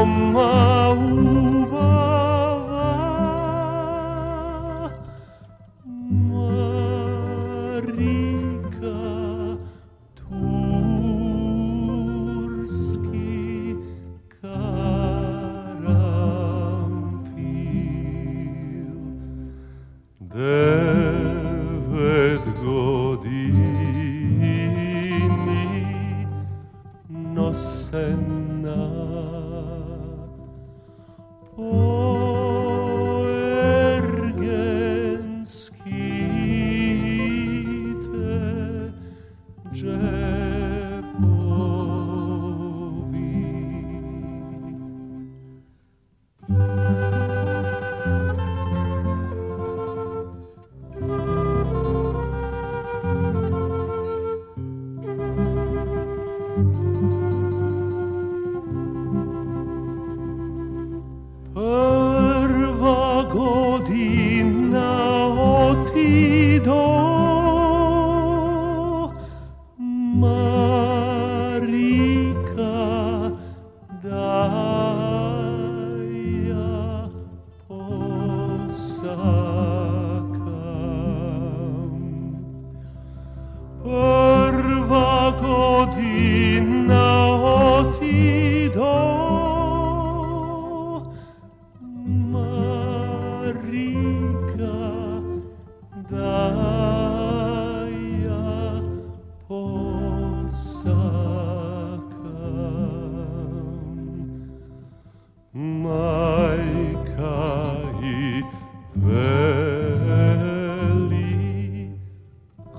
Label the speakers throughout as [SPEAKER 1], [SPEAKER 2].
[SPEAKER 1] como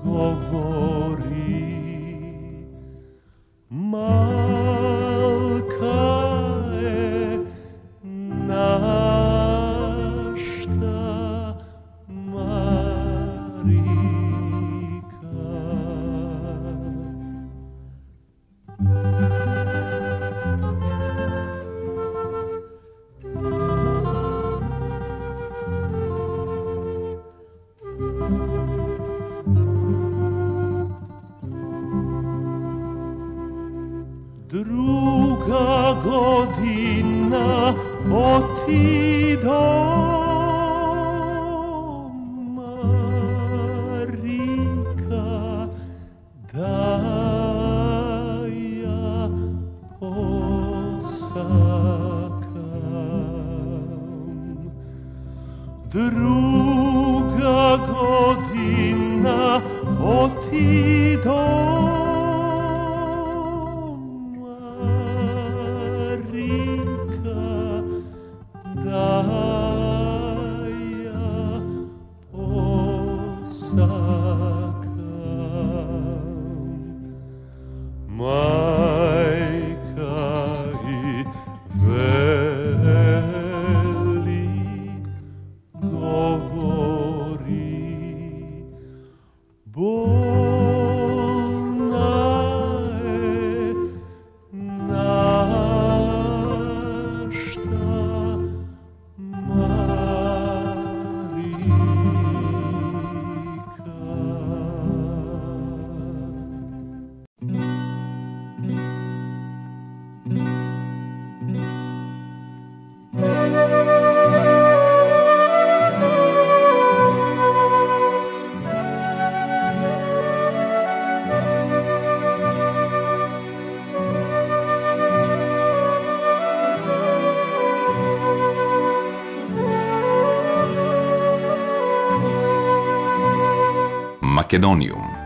[SPEAKER 1] kogo druga godina, otidoš.
[SPEAKER 2] Македониум.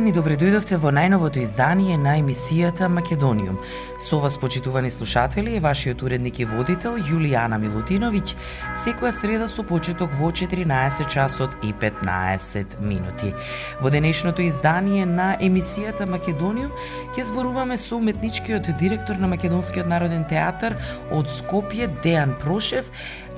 [SPEAKER 3] Добар ден и добре дојдовте во најновото издание на емисијата Македониум. Со вас, почитувани слушатели, е вашиот уредник и водител Јулијана Милутиновиќ, секоја среда со почеток во 14 часот и 15 минути. Во денешното издание на емисијата Македониум ќе зборуваме со уметничкиот директор на Македонскиот народен театар од Скопје Дејан Прошев,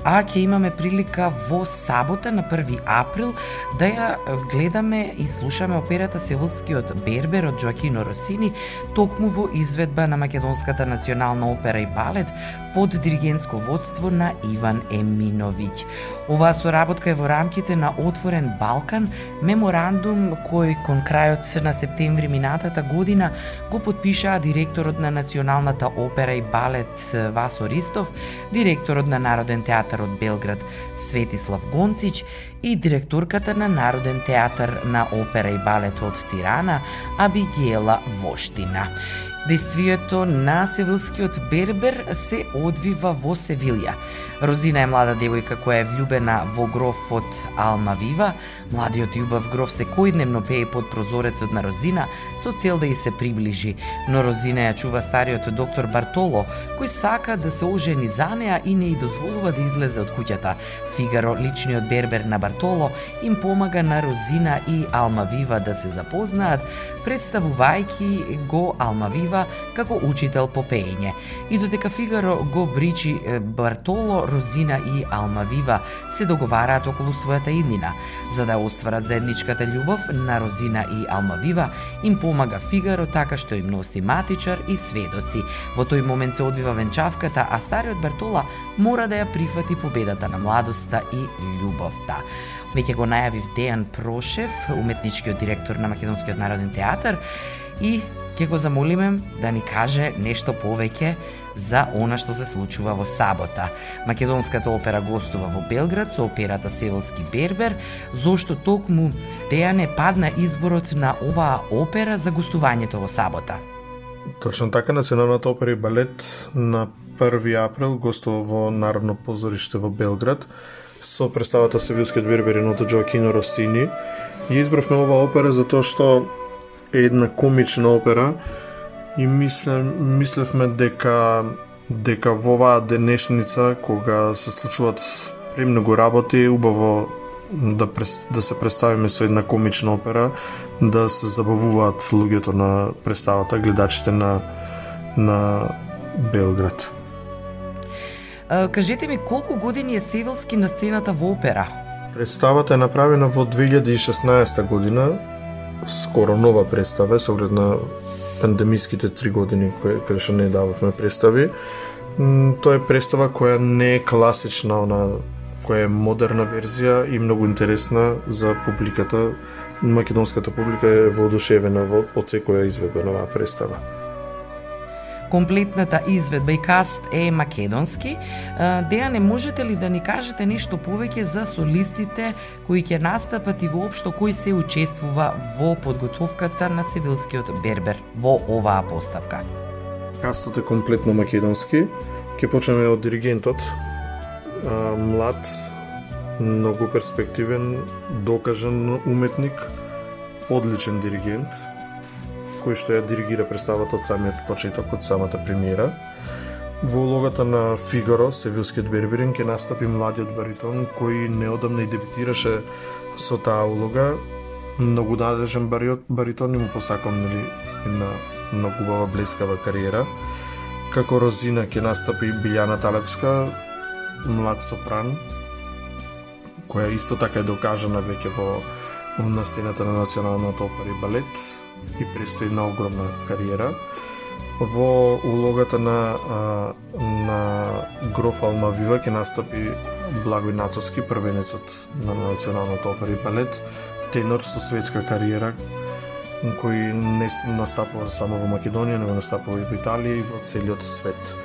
[SPEAKER 3] а ќе имаме прилика во сабота на 1 април да ја гледаме и слушаме операта Севилскиот Бербер од Джоакино Росини, токму во изведба на Македонската национална опера и балет под диригентско водство на Иван Еминовиќ. Оваа соработка е во рамките на Отворен Балкан, меморандум кој кон крајот на септември минатата година го подпишаа директорот на Националната опера и балет Васо Ристов, директорот на Народен театар театар од Белград Светислав Гонцич и директорката на Народен театар на опера и балет од Тирана Абигела Воштина. Действието на Севилскиот Бербер се одвива во Севилја. Розина е млада девојка која е влюбена во грофот Алма Вива. Младиот љубав гроф секојдневно пее под прозорецот на Розина со цел да ја се приближи, но Розина ја чува стариот доктор Бартоло, кој сака да се ожени за неа и не ја дозволува да излезе од куќата. Фигаро, личниот бербер на Бартоло, им помага на Розина и Алма Вива да се запознаат, представувајќи го Алма Вива како учител по пеење. И додека Фигаро го бричи Бартоло, Розина и Алма Вива се договараат околу својата иднина. За да остварат заедничката љубов на Розина и Алма Вива, им помага Фигаро така што им носи матичар и сведоци. Во тој момент се одвива венчавката, а стариот Бартола мора да ја прифати победата на младоста и љубовта. Веќе го најавив Дејан Прошев, уметничкиот директор на Македонскиот народен театар, и ќе го замолиме да ни каже нешто повеќе за она што се случува во сабота. Македонската опера гостува во Белград со операта Севилски Бербер, зошто токму Дејане падна изборот на оваа опера за гостувањето во сабота.
[SPEAKER 4] Точно така, Националната опера и балет на 1 април гостува во Народно позориште во Белград со представата Севилскиот Бербер и нота Джоакино Росини. Ја избравме оваа опера затоа што е една комична опера и мисле, мислевме дека дека во оваа денешница кога се случуваат премногу работи, убаво да, прес, да се представиме со една комична опера, да се забавуваат луѓето на представата, гледачите на на Белград
[SPEAKER 3] кажете ми колку години е Севилски на сцената во опера?
[SPEAKER 4] Представата е направена во 2016 година скоро нова представа со оглед на пандемиските три години кои кога што не дававме представи. Тоа е представа која не е класична, она која е модерна верзија и многу интересна за публиката. Македонската публика е воодушевена од секоја изведба на оваа представа.
[SPEAKER 3] Комплетната изведба и каст е македонски. не можете ли да ни кажете нешто повеќе за солистите кои ќе настапат и воопшто кој се учествува во подготовката на Севилскиот Бербер во оваа поставка?
[SPEAKER 4] Кастот е комплетно македонски. Ке почнеме од диригентот. Млад, многу перспективен, докажан уметник, одличен диригент, кој што ја диригира представата од самиот почеток, од самата премиера. Во улогата на Фигаро, Севилскиот Берберин, ќе настапи младиот баритон кој неодамна и дебитираше со таа улога. Многу надежен баритон и му посакам нели една многу убава блескава кариера. Како Розина ќе настапи Билјана Талевска, млад сопран, која исто така е докажана веќе во на сцената на Националната опера и балет и престои на огромна кариера во улогата на на Гроф Алмавива ќе настапи Благој Нацовски, првенецот на Националната опера и балет, тенор со светска кариера, кој не настапува само во Македонија, него настапува и во Италија и во целиот свет.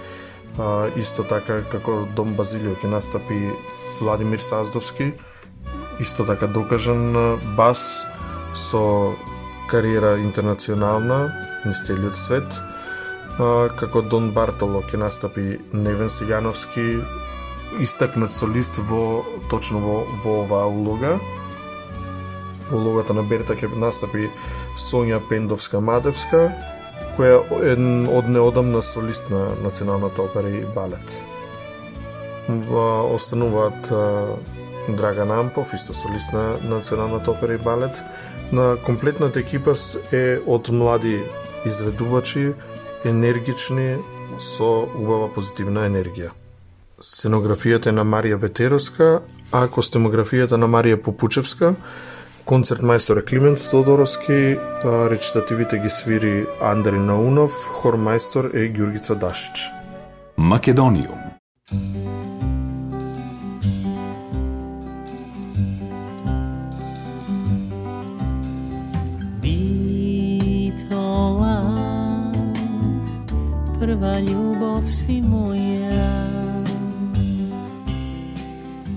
[SPEAKER 4] А, исто така како Дом Базилио ќе настапи Владимир Саздовски, исто така докажан бас, со кариера интернационална низ целиот свет. Како Дон Бартоло ќе настапи Невен Сигановски истакнат солист во точно во, во оваа улога. Во улогата на Берта ќе настапи Сонја Пендовска-Мадевска, која е од неодамна солист на Националната опера и балет. Во остануваат Драган Ампов, исто солист на Националната опера и балет. На комплетната екипа е од млади изведувачи, енергични, со убава позитивна енергија. Сценографијата е на Марија Ветеровска, а костемографијата на Марија Попучевска, концерт мајстор е Климент Тодоровски, речитативите ги свири Андри Наунов, хор мајстор е Ѓургица Дашич.
[SPEAKER 2] Македониум
[SPEAKER 5] prva ľubov si moja.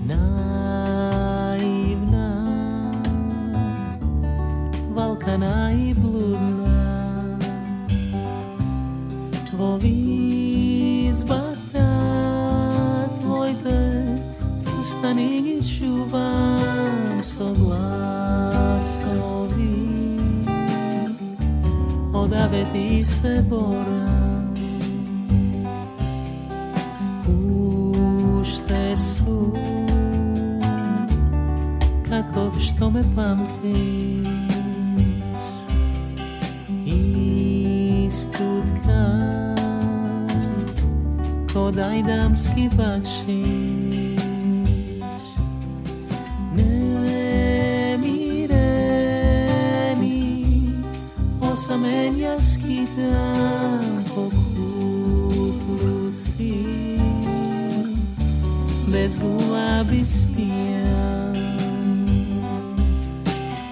[SPEAKER 5] Naivná, valka najblúdna. Vo výzbach tvoj dech, v stanini čuvam so glasovi. Odave ti se boram. Кодај дамски бакшиш Не ми реми Осамен ја скитам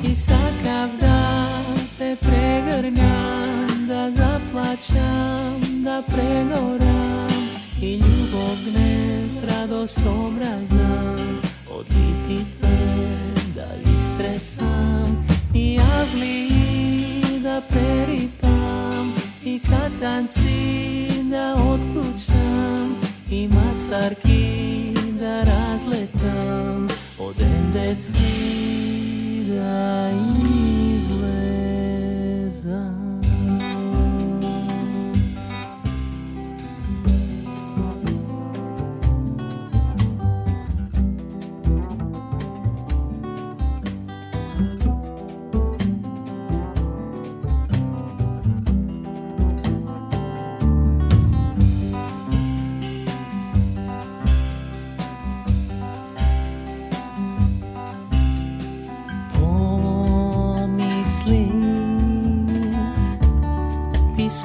[SPEAKER 5] I sakav da te pregrnjam Da zaplaćam, да pregoram прегрнам, да заплачам, да прегорам И љубов, гнев, радост, образа Од липите да истресам И јавли да прерипам И катанци да отклучам И масарки да разлетам Од ендеци da izleza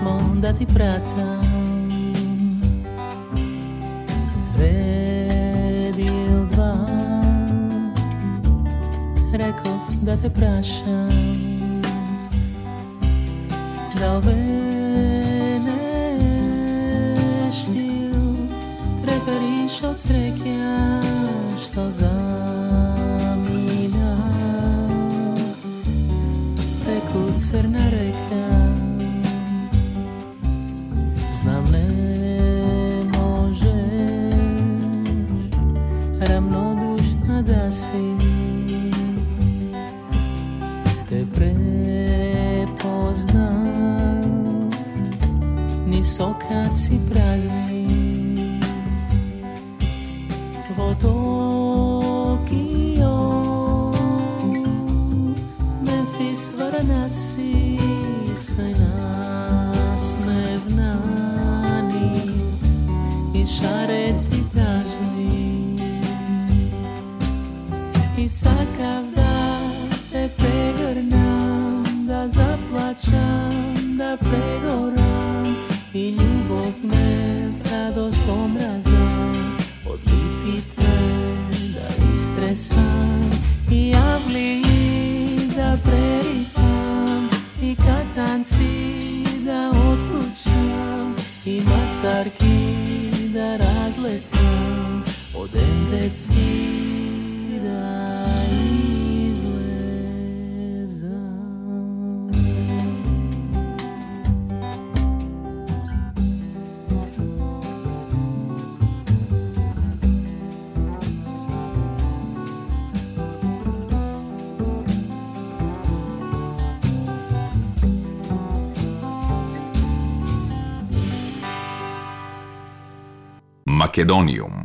[SPEAKER 5] smondati prata si prazni
[SPEAKER 2] Македониум.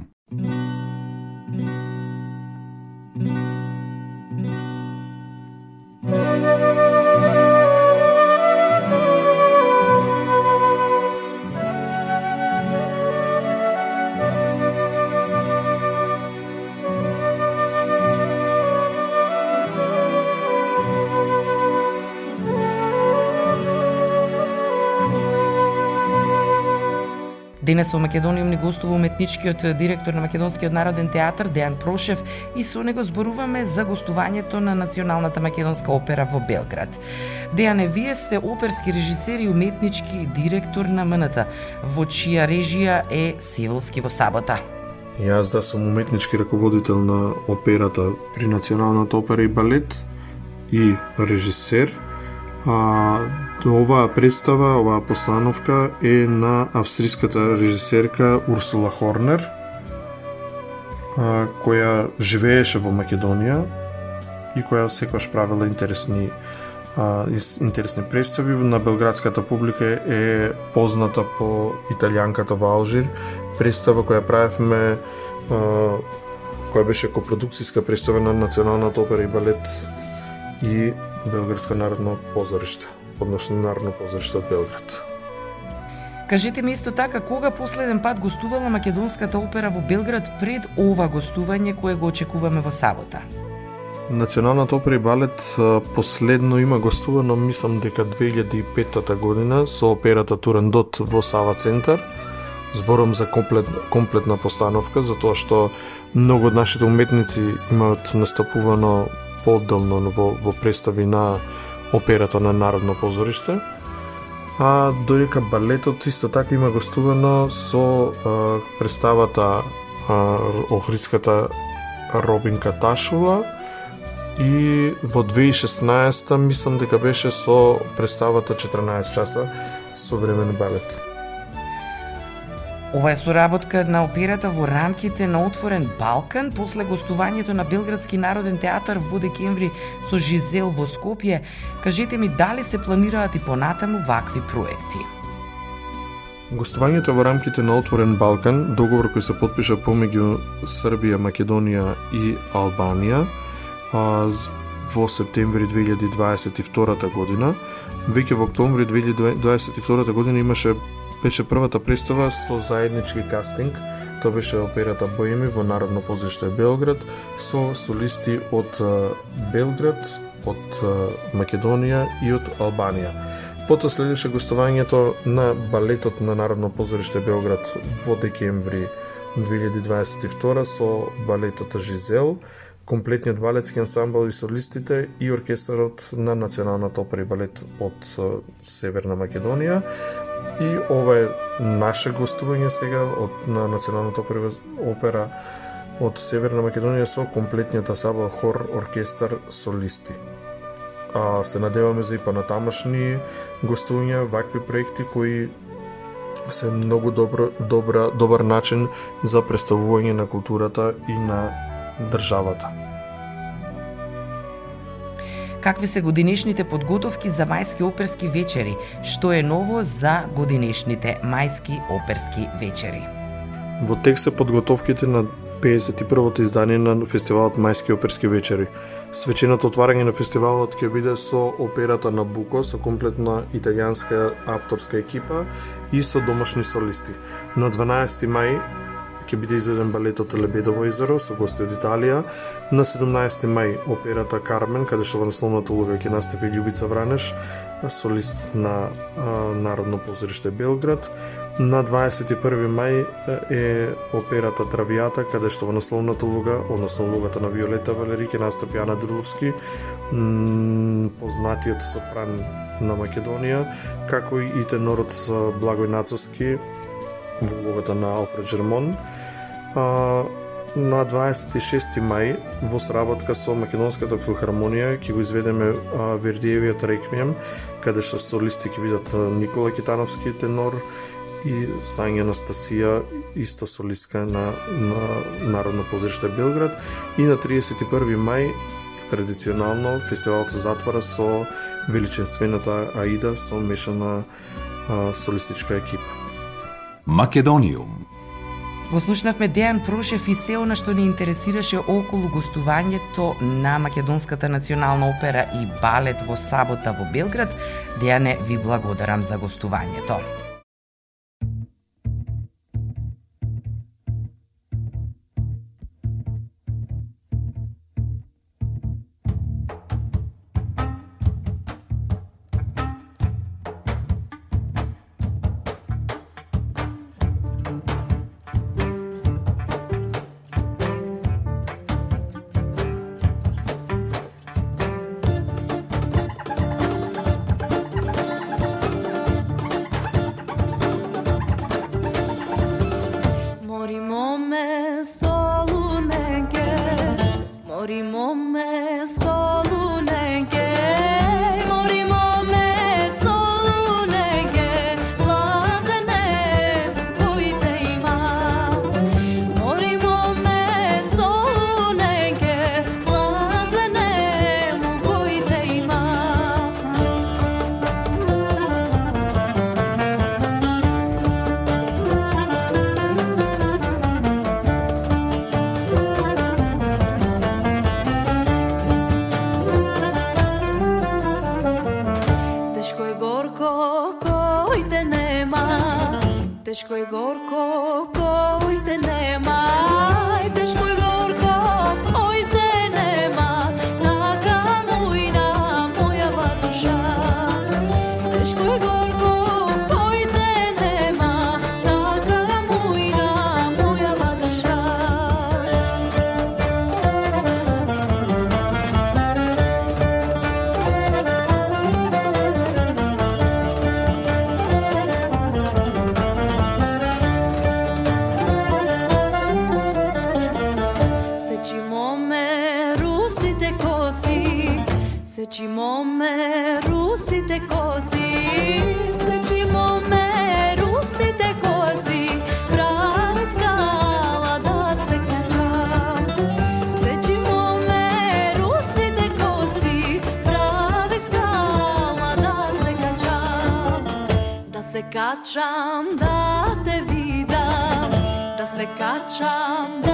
[SPEAKER 3] Денес во Македониум ни гостува уметничкиот директор на Македонскиот народен театар Дејан Прошев и со него зборуваме за гостувањето на Националната македонска опера во Белград. Дејане, вие сте оперски режисер и уметнички директор на МНТ, во чија режија е Севилски во сабота.
[SPEAKER 4] Јас да сум уметнички раководител на операта при Националната опера и балет и режисер. А, оваа представа, оваа постановка е на австриската режисерка Урсула Хорнер, а, која живееше во Македонија и која секогаш правила интересни а, интересни представи. На белградската публика е позната по италијанката во Алжир, представа која правевме која беше копродукцијска представа на Националната опера и балет и Белградско народно позориште, односно Народно позориште од Белград.
[SPEAKER 3] Кажете ми исто така кога последен пат гостувала Македонската опера во Белград пред ова гостување кое го очекуваме во сабота?
[SPEAKER 4] Националната опера и балет последно има гостувано, мислам дека 2005 година со операта Турандот во Сава центар. Зборам за комплет, комплетна постановка, затоа што многу од нашите уметници имаат настапувано поодделно во, во представи на операта на Народно позориште. А додека балетот исто така има гостувано со а, представата а, Охридската Робинка Ташула и во 2016 мислам дека беше со представата 14 часа современ балет.
[SPEAKER 3] Ова е соработка на операта во рамките на Отворен Балкан после гостувањето на Белградски народен театар во декември со Жизел во Скопје. Кажете ми дали се планираат и понатаму вакви проекти?
[SPEAKER 4] Гостувањето во рамките на Отворен Балкан, договор кој се подпиша помеѓу Србија, Македонија и Албанија а, во септември 2022 година, веќе во октомври 2022 година имаше беше првата представа со заеднички кастинг. Тоа беше операта Боеми во Народно позиште Белград со солисти од Белград, од Македонија и од Албанија. Потоа следеше гостувањето на балетот на Народно позориште Белград во декември 2022 со балетот Жизел, комплетниот балетски ансамбл и солистите и оркестарот на Националната опера и балет од Северна Македонија. И ова е наше гостување сега од на Националната опера, од Северна Македонија со комплетниот саба, хор, оркестар, солисти. А, се надеваме за и панатамашни гостувања, вакви проекти кои се многу добро, добра, добар начин за представување на културата и на државата.
[SPEAKER 3] Какви се годинешните подготовки за мајски оперски вечери? Што е ново за годинешните мајски оперски вечери?
[SPEAKER 4] Во тек се подготовките на 51-то издание на фестивалот Мајски оперски вечери. Свеченото отварање на фестивалот ќе биде со операта на Буко, со комплетна италијанска авторска екипа и со домашни солисти. На 12 мај ќе биде изведен балетот Лебедово езеро со гости од Италија. На 17 мај операта Кармен, каде што во насловната улога ќе настапи Љубица Вранеш, солист на а, Народно позориште Белград. На 21 мај е операта Травијата, каде што во насловната улога, односно улогата на Виолета Валери, ќе настапи Ана Друловски, познатиот сопран на Македонија, како и тенорот Благој Нацовски во улогата на Алфред Жермон а, на 26 мај во сработка со Македонската филхармонија ќе го изведеме а, Вердиевиот реквием, каде што солисти ќе бидат Никола Китановски тенор и Сања Анастасија, исто солистка на, на Народно позриште Белград и на 31 мај традиционално фестивалот се затвора со величенствената Аида со мешана а, солистичка екипа.
[SPEAKER 2] Македониум
[SPEAKER 6] Го слушнавме Дејан Прошев и се она што ни интересираше околу гостувањето на Македонската национална опера и балет во сабота во Белград. Дејане, ви благодарам за гостувањето. Seći mome, rusi kozi, seći mome, rusi kozi, prava skala da se knačam. Seći mome, rusi kozi, prava skala da se knačam. Da se
[SPEAKER 7] kačam, da te vidam, da se kačam, da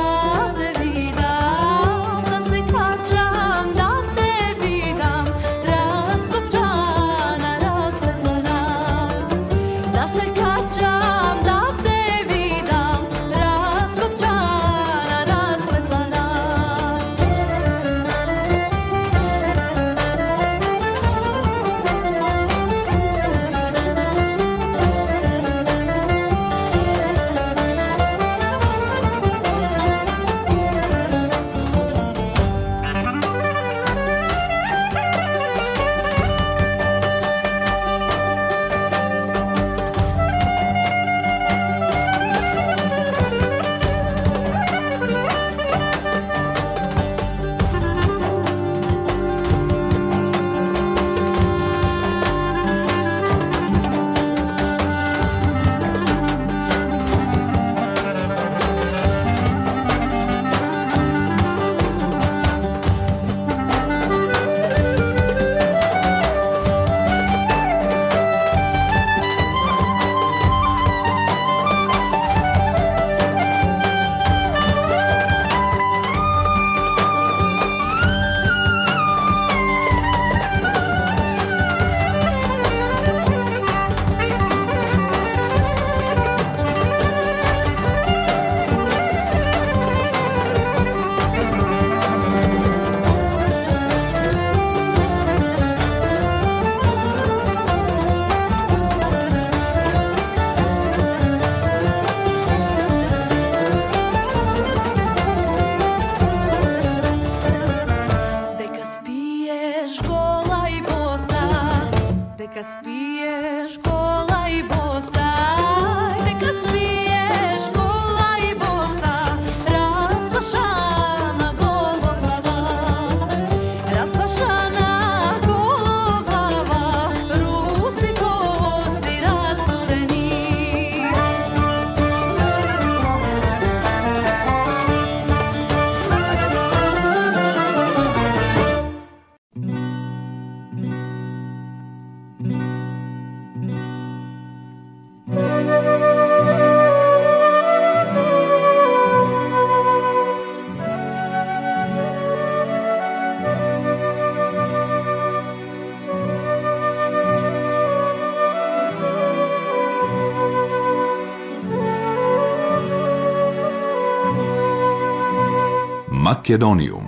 [SPEAKER 2] Македониум.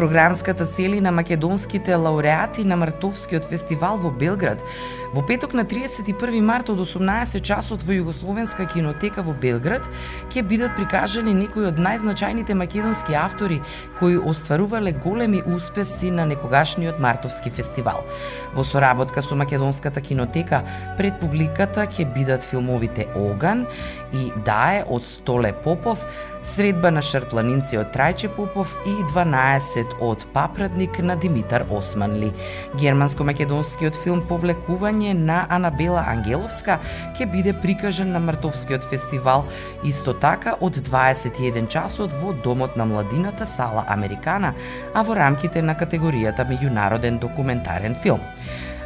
[SPEAKER 3] Програмската цели на македонските лауреати на Мартовскиот фестивал во Белград, во петок на 31 март од 18 часот во Југословенска кинотека во Белград ќе бидат прикажани некои од најзначајните македонски автори кои остварувале големи успеси на некогашниот Мартовски фестивал. Во соработка со Македонската кинотека пред публиката ќе бидат филмовите Оган и Дае од Столе Попов, Средба на шарпланинци од Трајче Попов и 12 од Папрадник на Димитар Османли. Германско-македонскиот филм Повлекување на Анабела Ангеловска ќе биде прикажан на Мартовскиот фестивал исто така од 21 часот во Домот на младината Сала Американа, а во рамките на категоријата меѓународен документарен филм.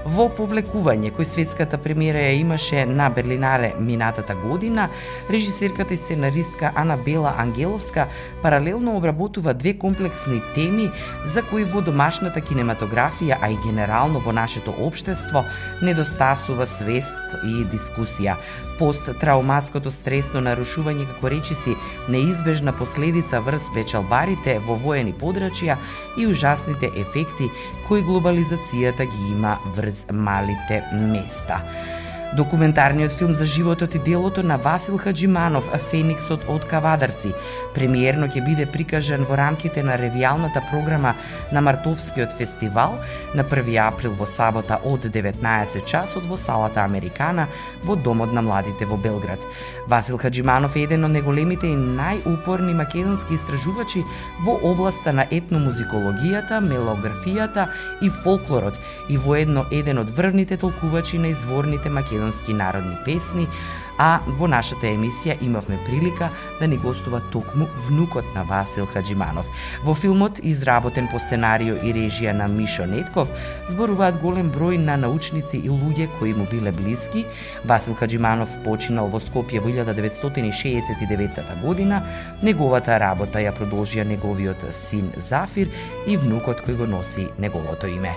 [SPEAKER 3] Во повлекување кој светската премиера ја имаше на Берлинаре минатата година, режисерката и сценаристка Ана Бела Ангеловска паралелно обработува две комплексни теми за кои во домашната кинематографија, а и генерално во нашето општество, недостасува свест и дискусија посттравматското стресно нарушување како речиси неизбежна последица врз печалбарите во воени подрачја и ужасните ефекти кои глобализацијата ги има врз малите места. Документарниот филм за животот и делото на Васил Хаджиманов, Фениксот од Кавадарци, премиерно ќе биде прикажан во рамките на ревијалната програма на Мартовскиот фестивал на 1 април во сабота од 19 часот во салата Американа во Домот на младите во Белград. Васил Хаджиманов е еден од неголемите и најупорни македонски истражувачи во областа на етномузикологијата, мелографијата и фолклорот и воедно еден од врвните толкувачи на изворните македонски македонски народни песни, а во нашата емисија имавме прилика да ни гостува токму внукот на Васил Хаджиманов. Во филмот, изработен по сценарио и режија на Мишо Нетков, зборуваат голем број на научници и луѓе кои му биле блиски. Васил Хаджиманов починал во Скопје во 1969 година. Неговата работа ја продолжија неговиот син Зафир и внукот кој го носи неговото име.